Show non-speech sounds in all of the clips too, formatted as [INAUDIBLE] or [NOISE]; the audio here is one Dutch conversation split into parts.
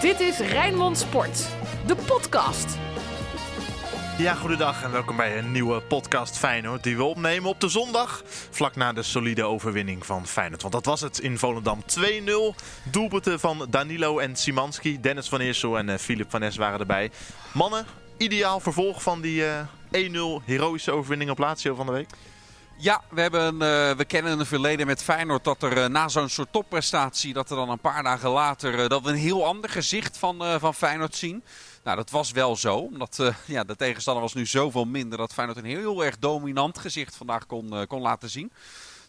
Dit is Rijnmond Sport, de podcast. Ja, goedendag en welkom bij een nieuwe podcast Feyenoord die we opnemen op de zondag. Vlak na de solide overwinning van Feyenoord. Want dat was het in Volendam 2-0. Doelpunten van Danilo en Simanski. Dennis van Eersel en uh, Philip van Nes waren erbij. Mannen, ideaal vervolg van die uh, 1-0 heroïsche overwinning op Lazio van de week? Ja, we, hebben, uh, we kennen een verleden met Feyenoord dat er uh, na zo'n soort topprestatie, dat er dan een paar dagen later, uh, dat we een heel ander gezicht van, van Feyenoord zien. Nou, dat was wel zo, omdat [LAUGHS] ja, de tegenstander was nu zoveel minder dat Feyenoord een heel, erg dominant gezicht vandaag kon, kon laten zien.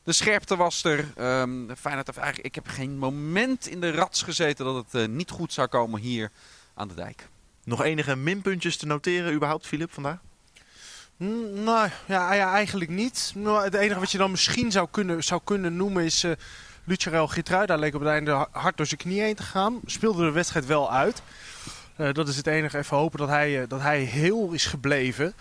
De scherpte was er. Um, Feyenoord heeft eigenlijk, ik heb geen moment in de rats gezeten dat het niet goed zou komen hier aan de dijk. Nog enige minpuntjes te noteren überhaupt, Filip, vandaag? Nou ja, ja, eigenlijk niet. Nou, het enige wat je dan misschien zou kunnen, zou kunnen noemen is... Uh, Lucerel Gitruida leek op het einde hard door zijn knie heen te gaan. Speelde de wedstrijd wel uit. Uh, dat is het enige. Even hopen dat hij, uh, dat hij heel is gebleven.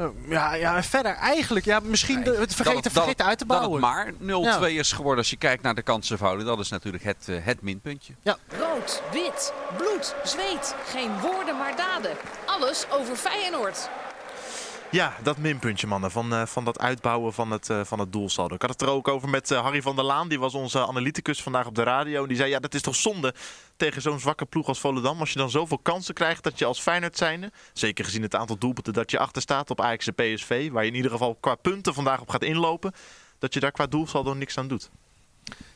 Uh, ja, ja, verder eigenlijk, ja, misschien nee, het vergeten, dat, vergeten dat, uit te bouwen. Dat het maar 0-2 ja. is geworden als je kijkt naar de kansenverhouding. Dat is natuurlijk het, uh, het minpuntje. Ja. Rood, wit, bloed, zweet. Geen woorden maar daden. Alles over Feyenoord. Ja, dat minpuntje mannen, van, uh, van dat uitbouwen van het, uh, van het doelsaldo. Ik had het er ook over met uh, Harry van der Laan, die was onze analyticus vandaag op de radio. En die zei, ja dat is toch zonde tegen zo'n zwakke ploeg als Volendam. Als je dan zoveel kansen krijgt dat je als Feyenoord zijnde, zeker gezien het aantal doelpunten dat je achter staat op Ajax en PSV, waar je in ieder geval qua punten vandaag op gaat inlopen, dat je daar qua doelsaldo niks aan doet.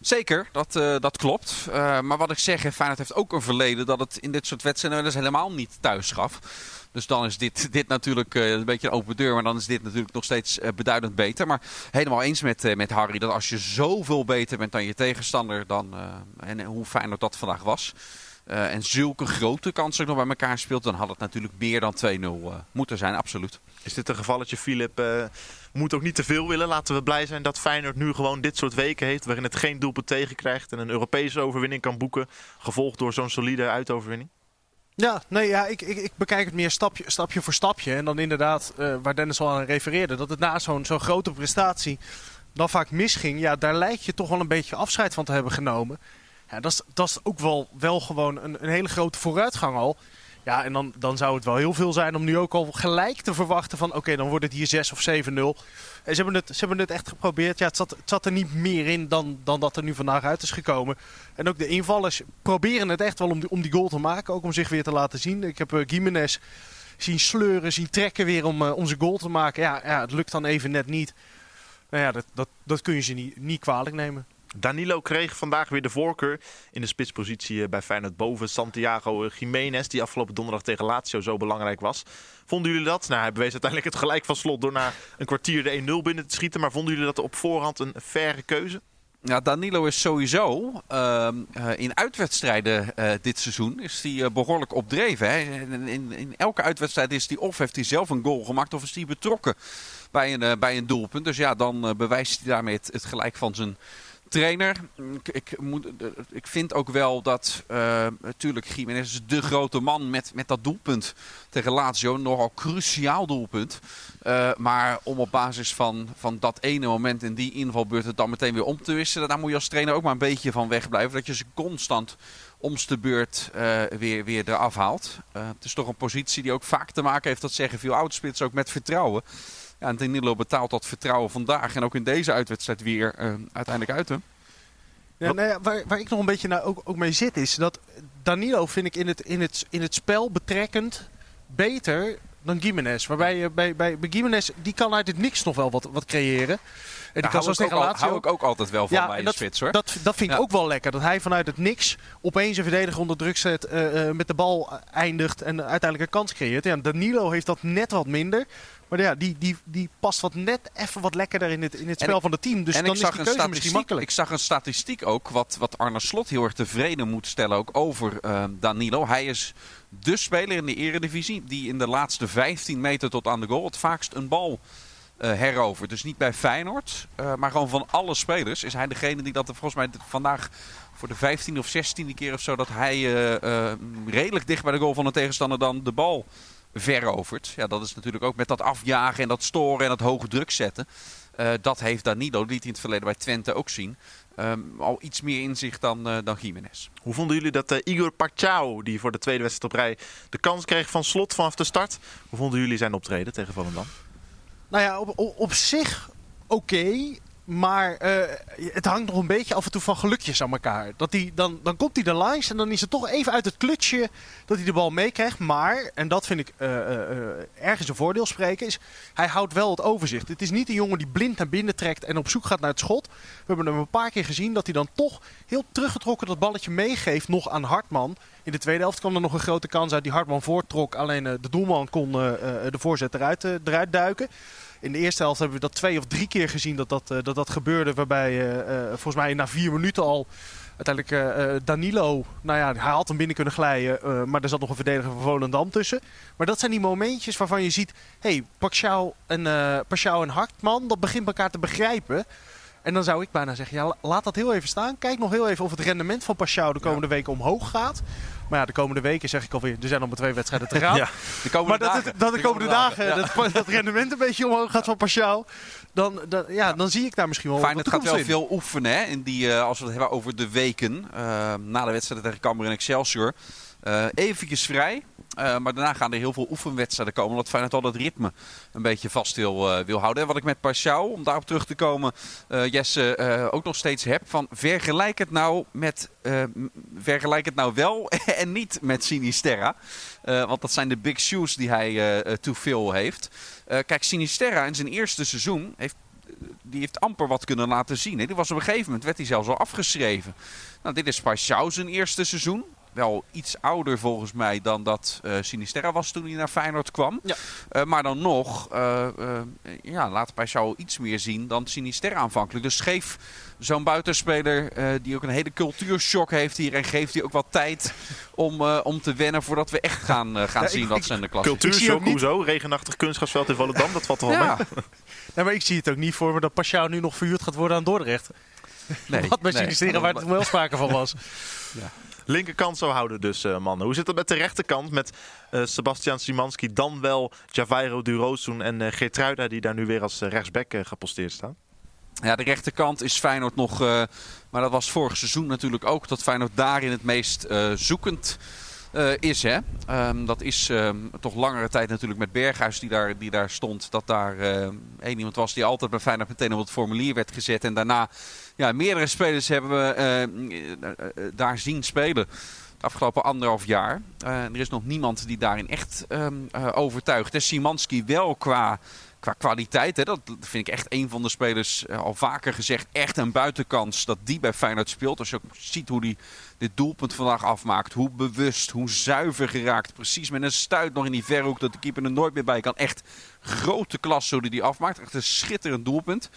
Zeker, dat, uh, dat klopt. Uh, maar wat ik zeg, Feyenoord heeft ook een verleden dat het in dit soort wedstrijden dus helemaal niet thuis gaf. Dus dan is dit, [LAUGHS] dit natuurlijk uh, een beetje een open deur. Maar dan is dit natuurlijk nog steeds beduidend beter. Maar helemaal eens met, met Harry. Dat als je zoveel beter bent dan je tegenstander. Dan, en hoe fijn dat dat vandaag was. En zulke grote kansen nog bij elkaar speelt. Dan had het natuurlijk meer dan 2-0 moeten zijn. Absoluut. Is dit een gevalletje, Filip? moet ook niet te veel willen. Laten we blij zijn dat Feyenoord nu gewoon dit soort weken heeft. Waarin het geen doelpunt tegenkrijgt. En een Europese overwinning kan boeken. Gevolgd door zo'n solide uitoverwinning. Ja, nee, ja, ik, ik, ik, bekijk het meer stapje, stapje voor stapje. En dan inderdaad, uh, waar Dennis al aan refereerde, dat het na zo'n zo'n grote prestatie dan vaak misging. Ja, daar lijkt je toch wel een beetje afscheid van te hebben genomen. Ja, dat, is, dat is ook wel, wel gewoon een, een hele grote vooruitgang al. Ja, en dan, dan zou het wel heel veel zijn om nu ook al gelijk te verwachten van... oké, dan wordt het hier 6 of 7-0. En ze hebben, het, ze hebben het echt geprobeerd. Ja, het zat, het zat er niet meer in dan, dan dat er nu vandaag uit is gekomen. En ook de invallers proberen het echt wel om die, om die goal te maken. Ook om zich weer te laten zien. Ik heb uh, Gimenez zien sleuren, zien trekken weer om, uh, om zijn goal te maken. Ja, ja, het lukt dan even net niet. Nou ja, dat, dat, dat kun je ze niet, niet kwalijk nemen. Danilo kreeg vandaag weer de voorkeur in de spitspositie bij Feyenoord boven Santiago Jiménez, die afgelopen donderdag tegen Lazio zo belangrijk was. Vonden jullie dat? Nou, hij bewees uiteindelijk het gelijk van slot door na een kwartier de 1-0 binnen te schieten. Maar vonden jullie dat op voorhand een faire keuze? Ja, Danilo is sowieso uh, in uitwedstrijden dit seizoen is hij behoorlijk opdreven. In, in, elke uitwedstrijd is hij of heeft hij zelf een goal gemaakt of is hij betrokken bij een, bij een doelpunt. Dus ja, dan bewijst hij daarmee het gelijk van zijn trainer. Ik, moet, ik vind ook wel dat natuurlijk Jiménez is de grote man met, met dat doelpunt tegen Lazio. Nogal cruciaal doelpunt. Uh, maar om op basis van, van dat ene moment in die invalbeurt het dan meteen weer om te wisselen. Daar moet je als trainer ook maar een beetje van wegblijven. Dat je ze constant omste beurt uh, weer, weer eraf haalt. het is toch een positie die ook vaak te maken heeft, dat zeggen veel oudspits, ook met vertrouwen. Ja, en Danilo betaalt dat vertrouwen vandaag en ook in deze uitwedstrijd weer uh, uiteindelijk uit. Hè? Ja, nou ja, waar, waar ik nog een beetje nou ook, ook mee zit is dat Danilo vind ik in het, in het, in het spel betrekkend beter dan Gimenez. Waarbij je bij, bij, bij Gimenez, die kan uit het niks nog wel wat, wat creëren. En die kan zoals tegen Lazio hou ik ook altijd wel van ja, bij de dat, spits hoor. Dat, dat vind ik ja. ook wel lekker. Dat hij vanuit het niks opeens een verdediger onder druk zet, uh, uh, met de bal eindigt en uiteindelijk een kans creëert. Ja, Danilo heeft dat net wat minder. Maar ja, die, die, die past wat net even wat lekkerder in het, in het spel ik, van het team. Dus en dan ik zag is die keuze een misschien makkelijk. Ik zag een statistiek ook, wat, wat Arne Slot heel erg tevreden moet stellen ook over uh, Danilo. Hij is de speler in de eredivisie die in de laatste 15 meter tot aan de goal het vaakst een bal uh, herovert. Dus niet bij Feyenoord, uh, maar gewoon van alle spelers is hij degene die dat er volgens mij vandaag voor de 15e of 16e keer of zo dat hij uh, redelijk dicht bij de goal van de tegenstander dan de bal verovert. Ja, dat is natuurlijk ook met dat afjagen en dat storen en dat hoge druk zetten. Uh, dat heeft Danilo, liet hij in het verleden bij Twente ook zien. ehm, al iets meer inzicht dan, uh, dan Jiménez. Hoe vonden jullie dat uh, Igor Pachau, die voor de tweede wedstrijd op rij de kans kreeg van slot vanaf de start, hoe vonden jullie zijn optreden tegen Volendam? Nou ja, op, op, op zich oké. Maar uh, het hangt nog een beetje af en toe van gelukjes aan elkaar. Dat die, dan, dan komt hij er langs en dan is het toch even uit het klutsje dat hij de bal meekrijgt. Maar, en dat vind ik uh, uh, ergens een voordeel spreken, is hij houdt wel het overzicht. Het is niet een jongen die blind naar binnen trekt en op zoek gaat naar het schot. We hebben hem een paar keer gezien dat hij dan toch heel teruggetrokken dat balletje meegeeft nog aan Hartman. In de tweede helft kwam er nog een grote kans uit die Hartman voortrok. Alleen de doelman kon de voorzet eruit, eruit duiken. In de eerste helft hebben we dat twee of drie keer gezien dat dat, uh, dat, dat gebeurde. Waarbij uh, uh, volgens mij na vier minuten al uiteindelijk Danilo, nou ja, hij had hem binnen kunnen glijden. maar er zat nog een verdediger van Volendam tussen. Maar dat zijn die momentjes waarvan je ziet, hé, hey, en, uh, en Hartman, dat begint elkaar te begrijpen. En dan zou ik bijna zeggen, ja, laat dat heel even staan. Kijk nog heel even of het rendement van Pashao de komende ja. weken omhoog gaat. Maar ja, de komende weken zeg ik alweer, er zijn nog maar twee wedstrijden te [LAUGHS] gaan. Ja, de komende maar dat, dagen. dat de, komende dagen, dagen dat, dat, rendement een beetje omhoog gaat van Pashao. Dan, ja, ja, dan zie ik daar misschien wel Fijn, het gaat wel in. veel oefenen hè, in die, uh, als we het hebben over de weken. Uh, na de wedstrijd tegen Cambuur en Excelsior. Uh, eventjes vrij. Uh, maar daarna gaan er heel veel oefenwedstrijden komen. Omdat Feyenoord al dat ritme een beetje vast wil, uh, wil houden. En wat ik met Pashao, om daarop terug te komen, uh, Jesse, ook nog steeds heb. Van vergelijk het nou met vergelijk het nou wel [LAUGHS] en niet met Sinisterra. want dat zijn de big shoes die hij te veel heeft. kijk, Sinisterra in zijn eerste seizoen heeft die heeft amper wat kunnen laten zien. Hè. Die was op een gegeven moment werd hij zelfs al afgeschreven. Nou, dit is Pashao zijn eerste seizoen wel iets ouder volgens mij dan dat uh, Sinisterra was toen hij naar Feyenoord kwam. Ja. Uh, maar dan nog, uh, ja, laat Pashao iets meer zien dan Sinisterra aanvankelijk. Dus geef zo'n buitenspeler die ook een hele cultuurshock heeft hier en geeft hij ook wat tijd [LAUGHS] om, om te wennen voordat we echt gaan, gaan ja, zien ik, wat zijn de klasse Cultuurshock, hoezo? Regenachtig kunstgrasveld in Volendam, dat valt er wel ja. mee. [LAUGHS] nee, maar ik zie het ook niet voor me dat Pashao nu nog verhuurd gaat worden aan Dordrecht. Nee, [LAUGHS] wat bij nee, Sinisterra waar het wel sprake van was. Ja. Linkerkant zou houden dus, uh, mannen. Hoe zit het met de rechterkant? Met uh, Sebastian Simanski, dan wel Javairo Durosun en uh, Geertruida... die daar nu weer als rechtsback geposteerd staan? Ja, de rechterkant is Feyenoord nog... maar dat was vorig seizoen natuurlijk ook... dat Feyenoord daarin het meest zoekend... Uh, is. Hè? Um, dat is um, toch langere tijd natuurlijk met Berghuis die daar, die daar stond. Dat daar uh, één iemand was die altijd bij Feyenoord meteen op het formulier werd gezet. En daarna ja, meerdere spelers hebben we uh, daar zien spelen. Afgelopen anderhalf jaar. er is nog niemand die daarin echt um, overtuigt. En Simanski wel qua qua kwaliteit, hè, dat vind ik echt een van de spelers, uh, al vaker gezegd, echt een buitenkans dat die bij Feyenoord speelt. Als je ook ziet hoe die dit doelpunt vandaag afmaakt, hoe bewust, hoe zuiver geraakt. Precies met een stuit nog in die verhoek dat de keeper er nooit meer bij kan. Echt grote klas zo die die afmaakt. Echt een schitterend doelpunt.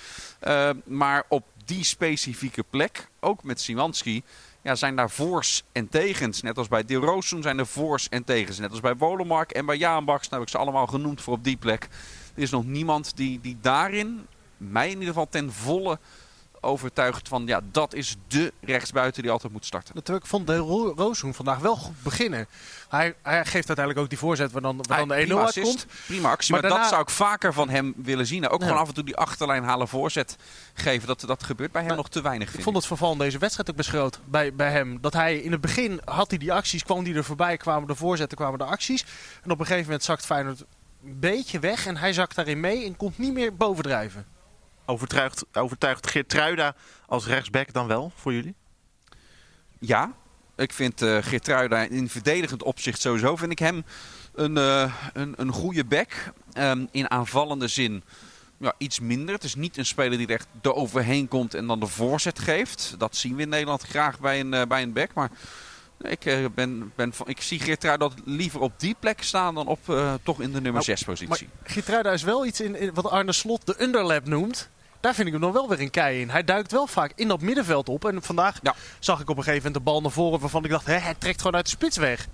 Uh, maar op die specifieke plek, ook met Simanski, ja, zijn daar voors en tegens. Net als bij De Roosum zijn er voors en tegens. Net als bij Wolemark en bij Jaanbaks. Nou heb ik ze allemaal genoemd voor op die plek. Er is nog niemand die, die daarin, mij in ieder geval ten volle overtuigd van ja, dat is de rechtsbuiten die altijd moet starten. Natuurlijk vond de Ro Rooshoen vandaag wel goed beginnen. Hij, hij geeft uiteindelijk ook die voorzet waar dan, waar dan de 1-0 uitkomt. Prima actie, maar, maar daarna... dat zou ik vaker van hem willen zien. Ook ja. gewoon af en toe die achterlijn halen voorzet geven. Dat, dat gebeurt bij hem maar, nog te weinig. Ik vond het verval in deze wedstrijd ook best groot bij, bij hem. Dat hij in het begin had hij die acties, kwam die er voorbij, kwamen de voorzetten, kwamen de acties. En op een gegeven moment zakt Feyenoord een beetje weg en hij zakt daarin mee en komt niet meer bovendrijven. Overtuigt, overtuigt Geertruida als rechtsback dan wel voor jullie? Ja, ik vind uh, Geertruida in verdedigend opzicht sowieso vind ik hem een, uh, een, een goede back. Um, in aanvallende zin ja, iets minder. Het is niet een speler die er echt er overheen komt en dan de voorzet geeft. Dat zien we in Nederland graag bij een, uh, bij een back. Maar ik, uh, ben, ben van, ik zie Geertruida liever op die plek staan dan op, uh, toch in de nummer 6 nou, positie. Maar Geertruida is wel iets in, in, wat Arne Slot de underlap noemt. Daar vind ik hem nog wel weer een kei in. Hij duikt wel vaak in dat middenveld op. En vandaag ja. zag ik op een gegeven moment de bal naar voren waarvan ik dacht, hè, hij trekt gewoon uit de spits weg.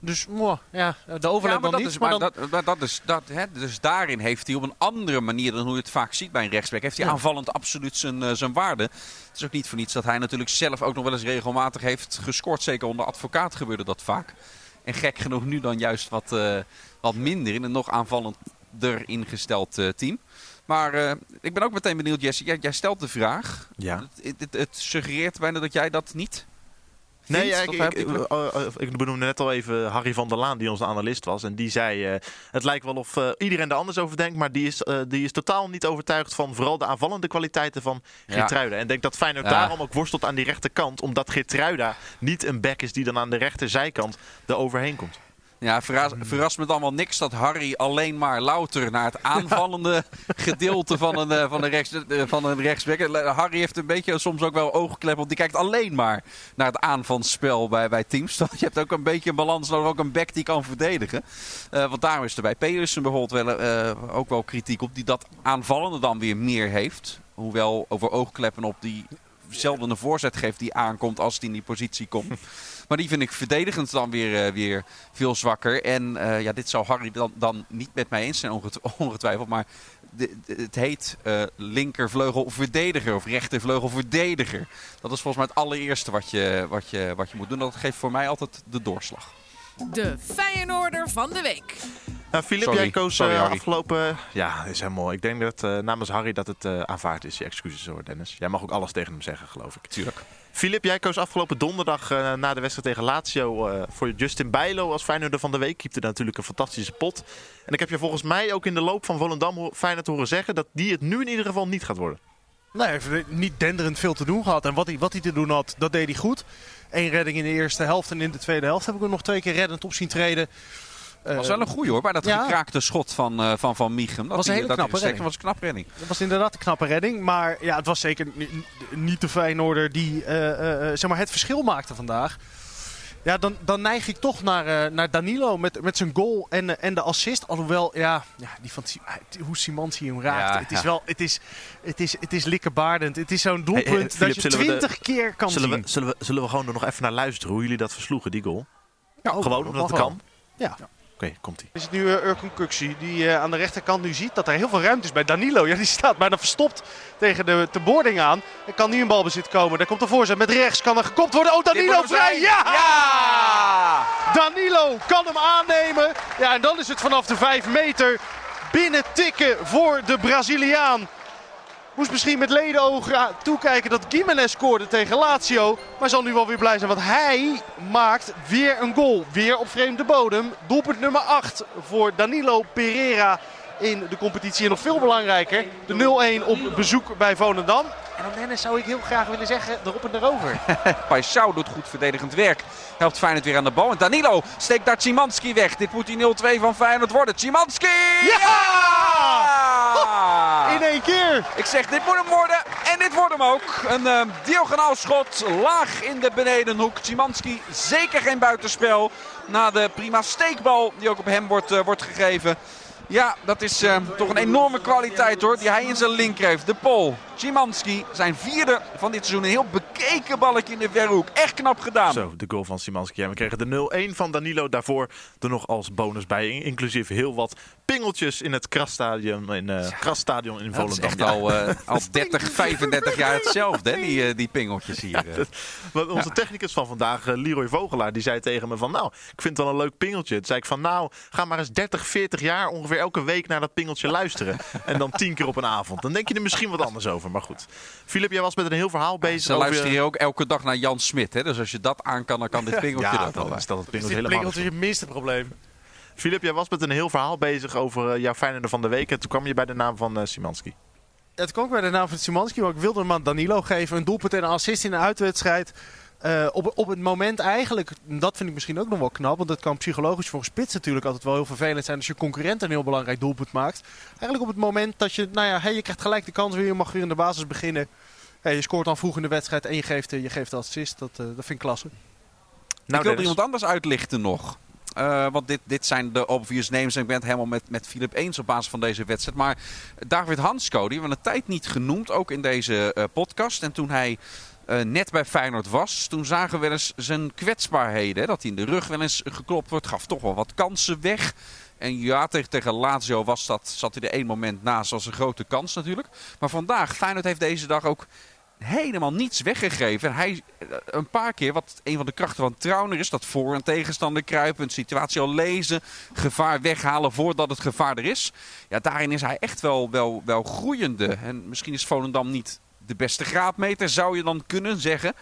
Dus moh, ja, de overlap ja, dan niet. Is, maar, maar dan... dat, dat is, dat, hè, dus daarin heeft hij op een andere manier dan hoe je het vaak ziet bij een rechtsback... heeft hij ja. aanvallend absoluut zijn, uh, zijn waarde. Het is ook niet voor niets dat hij natuurlijk zelf ook nog wel eens regelmatig heeft gescoord. Zeker onder advocaat gebeurde dat vaak. En gek genoeg nu dan juist wat, uh, wat minder in een nog aanvallender ingesteld uh, team. Maar uh, ik ben ook meteen benieuwd, Jesse. Jij, jij stelt de vraag. Ja. Het, het, het, suggereert bijna dat jij dat niet Nee, ja, ik, ik, ik, oh, oh, ik, benoemde net al even Harry van der Laan, die onze analist was. En die zei, uh, het lijkt wel of uh, iedereen er anders over denkt. Maar die is, uh, die is totaal niet overtuigd van vooral de aanvallende kwaliteiten van Geertruida. Ja. En denk dat Feyenoord ja. daarom ook worstelt aan die rechterkant. Omdat Geertruida niet een back is die dan aan de rechterzijkant er overheen komt. Ja, verras, verrast me dan wel niks dat Harry alleen maar louter naar het aanvallende [LAUGHS] gedeelte van een, uh, van, een rechts, uh, van een rechtsback. Harry heeft een beetje soms ook wel oogklep, want die kijkt alleen maar naar het aanvalsspel bij, bij teams. [LAUGHS] Je hebt ook een beetje een balans nodig, ook een back die kan verdedigen. Uh, want daarom is er bij Pedersen bijvoorbeeld wel, ook wel kritiek op, die dat aanvallende dan weer meer heeft. Hoewel over oogkleppen op die zelden een voorzet geeft die aankomt als die in die positie komt. [LAUGHS] Maar die vind ik verdedigend dan weer, uh, weer veel zwakker. En uh, ja, dit zou Harry dan, dan niet met mij eens zijn, [LAUGHS] ongetwijfeld. Maar het heet uh, linkervleugelverdediger of rechtervleugelverdediger. Dat is volgens mij het allereerste wat je, wat, je, wat je moet doen. Dat geeft voor mij altijd de doorslag. De Feyenoorder van de week. Nou, Filip, jij koos Sorry, uh, afgelopen... Ja, is helemaal... Ik denk dat uh, namens Harry dat het uh, aanvaard is. Je excuses hoor, Dennis. Jij mag ook alles tegen hem zeggen, geloof ik. Tuurlijk. Filip, jij koos afgelopen donderdag uh, na de wedstrijd tegen Lazio uh, voor Justin Bijlo als Feyenoorder van de week. Keepte natuurlijk een fantastische pot. En ik heb je volgens mij ook in de loop van Volendam Feyenoord horen zeggen dat die het nu in ieder geval niet gaat worden. Hij heeft niet denderend veel te doen gehad. En wat hij, wat hij te doen had, dat deed hij goed. Eén redding in de eerste helft en in de tweede helft heb ik hem nog twee keer reddend op zien treden. Dat was wel een goeie hoor, bij dat ja. gekraakte schot van uh, Van, van. Dat was een hele knappe dat redding. was een knappe redding. Dat was inderdaad een knappe redding. Maar ja, het was zeker niet de Feyenoorder die uh, uh, zeg maar het verschil maakte vandaag. Ja, dan, dan neig ik toch naar, naar Danilo met, met zijn goal en, en de assist. Alhoewel, ja, ja die van, hoe Simanski hem raakt. Ja, het is ja. wel, het is, het is, het is likkebaardend. Het is zo'n doelpunt hey, hey, Philip, dat je twintig keer kan zullen zien. We, zullen, we, zullen we gewoon er nog even naar luisteren hoe jullie dat versloegen, die goal? Ja, gewoon omdat het kan. Ja. Oké, okay, komt ie. Is het nu uh, Urkun Kuxi die uh, aan de rechterkant nu ziet dat er heel veel ruimte is bij Danilo. [LAUGHS] Ja, die staat bijna verstopt tegen de, de boarding aan. Er kan nu een balbezit komen. Daar komt de voorzet met rechts. Kan er gekopt worden. Oh, Danilo vrij. Ja! ja! Danilo kan hem aannemen. Ja, en dan is het vanaf de 5 meter binnen tikken voor de Braziliaan. Moest misschien met ledenogen toekijken dat Gimenez scoorde tegen Lazio. Maar zal nu wel weer blij zijn, want hij maakt weer een goal. Weer op vreemde bodem. Doelpunt nummer 8 voor Danilo Pereira in de competitie. En nog veel belangrijker, de 0-1 op bezoek bij Volendam. En dan Dennis zou ik heel graag willen zeggen, erop en erover. [LAUGHS] Paisao doet goed verdedigend werk. Helpt Feyenoord weer aan de bal. En Danilo steekt daar Cimanski weg. Dit moet die 0-2 van Feyenoord worden. Cimanski! Ja! Keer! Ik zeg, dit moet hem worden. En dit wordt hem ook. Een uh, diagonaal schot. Laag in de benedenhoek. Cimanski zeker geen buitenspel. Na de prima steekbal die ook op hem wordt, uh, wordt gegeven. Ja, dat is uh, toch een enorme kwaliteit hoor, die hij in zijn linker heeft. De Pol, Szymanski, zijn vierde van dit seizoen. Een heel bekeken balletje in de verhoek. Echt knap gedaan. Zo, de goal van Szymanski. En we kregen de 0-1 van Danilo. Daarvoor er nog als bonus bij. Inclusief heel wat pingeltjes in het Krasstadion in, uh, Krasstadion in Volendam. Dat is echt al, uh, al 30, 35 jaar hetzelfde, hè, die, uh, die pingeltjes hier. Ja, dat, onze ja. technicus van vandaag, Leroy Vogelaar, die zei tegen me van... Nou, ik vind het wel een leuk pingeltje. Toen zei ik van, nou, ga maar eens 30, 40 jaar ongeveer elke week naar dat pingeltje luisteren. en dan tien keer op een avond. Dan denk je er misschien wat anders over. Maar goed. Filip, jij was met een heel verhaal bezig. Ze over... luisteren hier ook elke dag naar Jan Smit. Hè? Dus als je dat aan kan, dan kan dit pingeltje ja, dat dan al. is dat het pingeltje Dit helemaal. pingeltje je minste probleem. Filip, jij was met een heel verhaal bezig over uh, jouw Feyenoorder van de week. En toen kwam je bij de naam van uh, Simanski. Het kwam bij de naam van Simanski, maar ik wilde hem aan Danilo geven. Een doelpunt en een assist in de uitwedstrijd. Uh, op, op het moment eigenlijk, dat vind ik misschien ook nog wel knap, want dat kan psychologisch voor een spits natuurlijk altijd wel heel vervelend zijn als je concurrent een heel belangrijk doelpunt maakt. Eigenlijk op het moment dat je, nou ja, hey, je krijgt gelijk de kans weer, je mag weer in de basis beginnen. Hey, je scoort dan vroeg in de wedstrijd en je geeft, je geeft de assist, dat, uh, dat vind ik klasse. Nou, ik wil iemand anders uitlichten nog. Uh, want dit, dit zijn de obvious names en ik ben het helemaal met, met Philip eens op basis van deze wedstrijd. Maar David Hansko, die hebben we een tijd niet genoemd, ook in deze uh, podcast. En toen hij uh, net bij Feyenoord was, toen zagen we wel eens zijn kwetsbaarheden. Hè? Dat hij in de rug wel eens geklopt wordt, gaf toch wel wat kansen weg. En ja, tegen, tegen Lazio was dat, zat hij er één moment naast als een grote kans natuurlijk. Maar vandaag, Feyenoord heeft deze dag ook helemaal niets weggegeven. En hij eh, een paar keer, wat een van de krachten van Trauner is, dat voor een tegenstander kruipen, een situatie al lezen, gevaar weghalen voordat het gevaar er is. Ja, daarin is hij echt wel, wel, wel groeiende. En misschien is Volendam niet de beste graadmeter, zou je dan kunnen zeggen.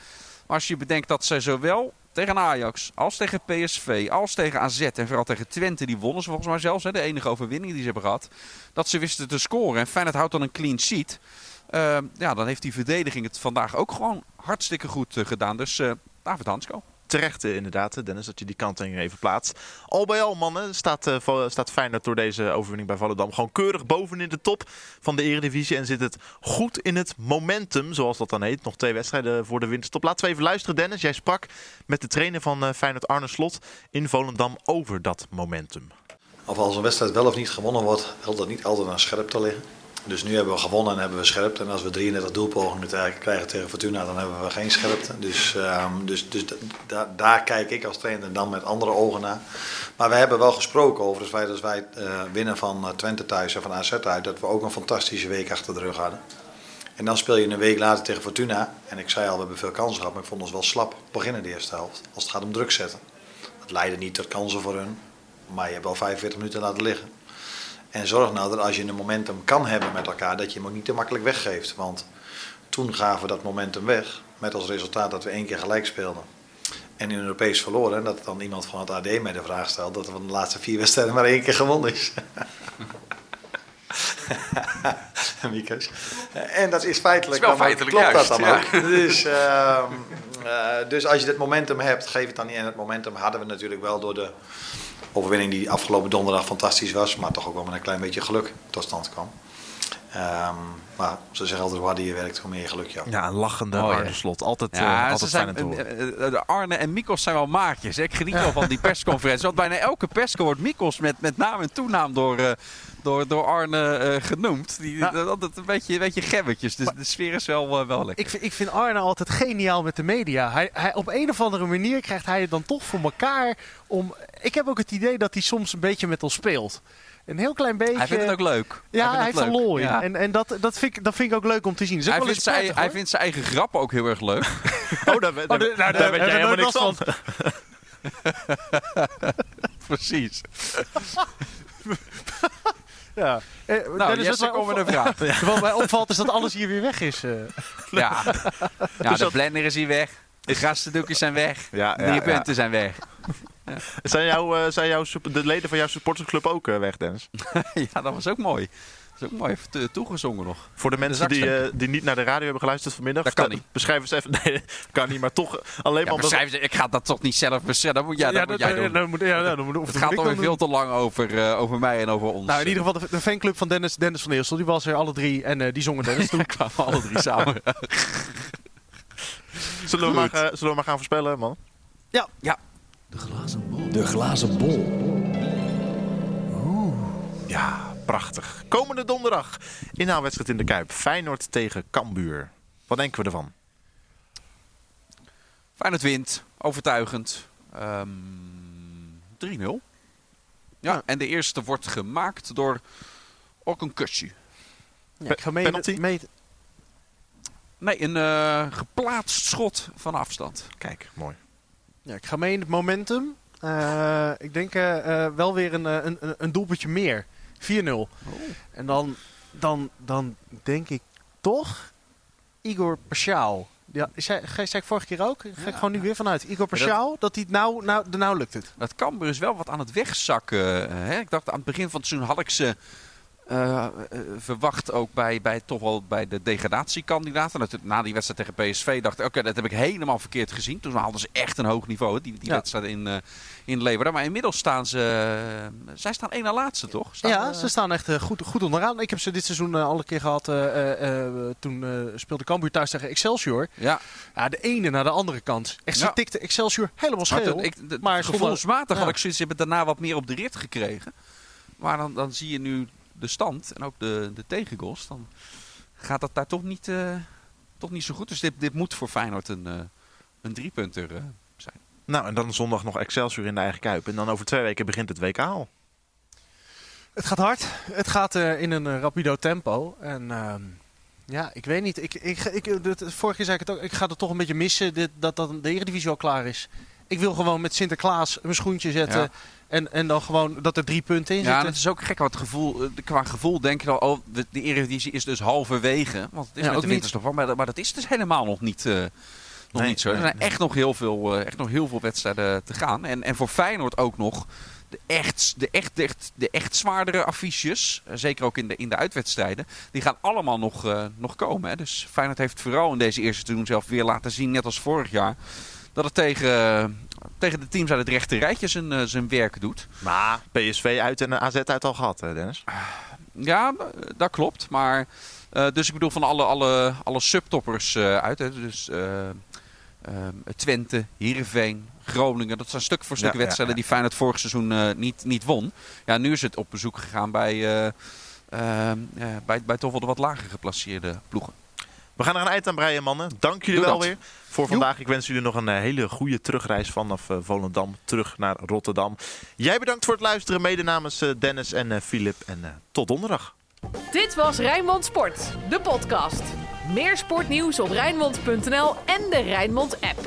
Maar als je bedenkt dat zij zowel tegen Ajax, als tegen PSV, als tegen AZ en vooral tegen Twente, die wonnen ze volgens mij zelfs, hè, de enige overwinning die ze hebben gehad, dat ze wisten te scoren. En Feyenoord houdt dan een clean sheet. Uh, ja, dan heeft die verdediging het vandaag ook gewoon hartstikke goed uh, gedaan. Dus uh, David Hansko. Terecht inderdaad, Dennis, dat je die kanttekening even plaatst. Al bij al, mannen, staat, uh, staat Feyenoord door deze overwinning bij Volendam gewoon keurig boven in de top van de Eredivisie. En zit het goed in het momentum, zoals dat dan heet. Nog twee wedstrijden voor de winterstop. Laten we even luisteren, Dennis. Jij sprak met de trainer van Feyenoord, Arne Slot, in Volendam over dat momentum. Of als een wedstrijd wel of niet gewonnen wordt, helpt dat niet altijd aan scherp te liggen. Dus nu hebben we gewonnen en hebben we scherpte. En als we 33 doelpogingen krijgen tegen Fortuna, dan hebben we geen scherpte. Dus, um, dus, dus da daar kijk ik als trainer dan met andere ogen naar. Maar we hebben wel gesproken over het feit dat wij uh, winnen van Twente thuis en van AZ uit. Dat we ook een fantastische week achter de rug hadden. En dan speel je een week later tegen Fortuna. En ik zei al, we hebben veel kansen gehad, maar ik vond ons wel slap beginnen de eerste helft. Als het gaat om druk zetten. Dat leidde niet tot kansen voor hun. Maar je hebt wel 45 minuten laten liggen. En zorg nou dat als je een momentum kan hebben met elkaar, dat je hem ook niet te makkelijk weggeeft. Want toen gaven we dat momentum weg. Met als resultaat dat we één keer gelijk speelden. En in Europees verloren. En dat dan iemand van het AD mij de vraag stelt dat er van de laatste vier wedstrijden maar één keer gewonnen is. [LAUGHS] Miekes. En dat is feitelijk. Dat is wel feitelijk klopt juist, dat dan ja. ook. Dus, uh, uh, dus als je dit momentum hebt, geef het dan niet. En het momentum hadden we natuurlijk wel door de overwinning die afgelopen donderdag fantastisch was, maar toch ook wel met een klein beetje geluk tot stand kwam. Um, maar ze zeggen altijd, hoe harder je werkt, hoe meer je geluk je hebt. Ja, een lachende Oh, ja. Slot. Altijd, Ja, uh, altijd zijn, eh, eh, de Arne en Mikos zijn wel maatjes. Ik geniet wel van die persconferentie. Want bijna elke persco wordt Mikos met, met naam en toenaam door, eh, door, door Arne eh, genoemd. Die, dat, dat een beetje, een beetje gebbetjes. Dus de sfeer is wel, eh, wel lekker. Ik vind, ik vind Arne altijd geniaal met de media. Hij, hij, op een of andere manier krijgt hij het dan toch voor elkaar om... Ik heb ook het idee dat hij soms een beetje met ons speelt. Een heel klein beetje... Hij vindt het ook leuk. Ja, hij, vindt heeft er lol. Ja. En, en dat, dat, vind ik, dat vind ik ook leuk om te zien. Hij, vindt zijn, hij vindt zijn eigen grappen ook heel erg leuk. Oh, daar, daar, Oh, nou, heb jij helemaal niks van. Precies. Ja. Eh, Nou, Dennis, wat Jesse, mij kom met een [LAUGHS] opvalt- vraag. Wat mij opvalt is dat alles hier weer weg is. eh. Ja, [LAUGHS] ja Dus de dat- blender is hier weg. De gastendoekjes zijn weg. Ja, ja, ja. punten zijn weg. Zijn, jou, eh, zijn jouw, de leden van jouw supportersclub ook eh, weg, Dennis? [LAUGHS] ja, dat was ook mooi. Dat is ook mooi even to- toegezongen nog. Voor de mensen die, eh, die niet naar de radio hebben geluisterd vanmiddag. Dat kan vertel- niet. Beschrijf eens even. [LAUGHS] Nee, kan niet, maar toch alleen Ja, maar omdat... beschrijf ze- ik ga dat toch niet zelf beschrijven. Dat moet jij, dat moet jij doen. dan moet- ja, dan moet- of Het gaat alweer veel te lang over, eh, over mij en over ons. Nou, in ieder geval de, de fanclub van Dennis, Dennis van Eersel. Die was er alle drie en eh, die zongen Dennis toe. [LAUGHS] Toen kwamen alle drie samen. [LAUGHS] Zullen we, maar, eh, zullen we maar gaan voorspellen, man? De glazen bol. Ja, prachtig. Komende donderdag inhaalwedstrijd in de Kuip. Feyenoord tegen Cambuur. Wat denken we ervan? Feyenoord wint. Overtuigend. Ehm 3-0. Ja, Ja. en de eerste wordt gemaakt door Okunkushu. Ja, ik ga mee, Penalty? mee- Nee, een eh, geplaatst schot van afstand. Kijk, mooi. ja, ik ga mee in het momentum. Eh, ik denk eh, wel weer een, een, een- een doelpuntje meer. 4-0. En dan, dan, dan denk ik toch Igor Pashaal. Ja, zei, zei ik vorige keer ook? Ga ik gewoon nu weer vanuit. Igor Pashaal, dat hij het nou, nou, de nou lukt het. Dat Cambuur is wel wat aan het wegzakken. eh, Hè? Ik dacht aan het begin van het seizoen had ik ze eh, verwacht ook bij, bij, toch wel bij de degradatiekandidaten. Na die wedstrijd tegen PSV dacht ik, oké, dat heb ik helemaal verkeerd gezien. Toen haalden ze echt een hoog niveau, die, die Ja. wedstrijd in, eh in Leeuwarden. Maar inmiddels staan ze, eh, zij staan één na laatste toch? Staan, ja, ze staan echt goed, goed onderaan. Ik heb ze dit seizoen al een keer gehad. eh, eh, eh, toen speelde Cambuur thuis tegen Excelsior. ja. Ja, de ene naar de andere kant. Echt, ze Ja. tikte Excelsior helemaal scheel. maar gevoelsmatig had ik zoiets, ze hebben daarna wat meer op de rit gekregen. Maar dan, dan zie je nu de stand en ook de, de tegengoals. Dan gaat dat daar toch niet, eh, toch niet zo goed. Dus dit, dit moet voor Feyenoord een, eh, een driepunter eh, zijn. Nou, en dan zondag nog Excelsior in de eigen Kuip. En dan over twee weken begint het WK al. Het gaat hard. Het gaat eh, in een rapido tempo. En ehm, Ja, ik weet niet. Ik, ik, ik, dit, vorige keer zei ik het ook. Ik ga het toch een beetje missen dit, dat, dat de Eredivisie al klaar is. Ik wil gewoon met Sinterklaas mijn schoentje zetten. Ja. En, en dan gewoon dat er drie punten in Ja, zitten. het is ook gek wat gevoel. eh, Qua gevoel denk je al, oh, de, de Eredivisie is dus halverwege. Want het is Ja, met de winterstop maar, dat- maar dat is dus helemaal nog niet, eh, nog Nee, niet zo. Er zijn nee. echt nog heel veel, eh, echt nog heel veel wedstrijden te gaan. En, en voor Feyenoord ook nog de echt, de echt, de echt, de echt zwaardere affiches. Zeker ook in de, in de uitwedstrijden. Die gaan allemaal nog, nog komen. Hè. Dus Feyenoord heeft vooral in deze eerste seizoen zelf weer laten zien, net als vorig jaar. Dat het tegen, tegen de teams uit het rechte rijtje zijn, eh, zijn werk doet. Maar PSV uit en AZ uit al gehad, hè, Dennis. Ja, dat klopt. Maar, eh, dus ik bedoel van alle, alle, alle subtoppers eh, uit. Hè. Dus Twente, Heerenveen, Groningen. Dat zijn stuk voor stuk Ja, wedstrijden ja. die Feyenoord vorig seizoen niet, niet won. Ja, nu is het op bezoek gegaan bij, bij, bij toch wel de wat lager geplaceerde ploegen. We gaan er een eind aan breien, mannen. Dank jullie Doe wel dat. weer voor vandaag. Ik wens jullie nog een eh, hele goede terugreis vanaf eh, Volendam terug naar Rotterdam. Jij bedankt voor het luisteren, mede namens eh, Dennis en eh, Filip. En eh, tot donderdag. Dit was Rijnmond Sport, de podcast. Meer sportnieuws op Rijnmond.nl en de Rijnmond app.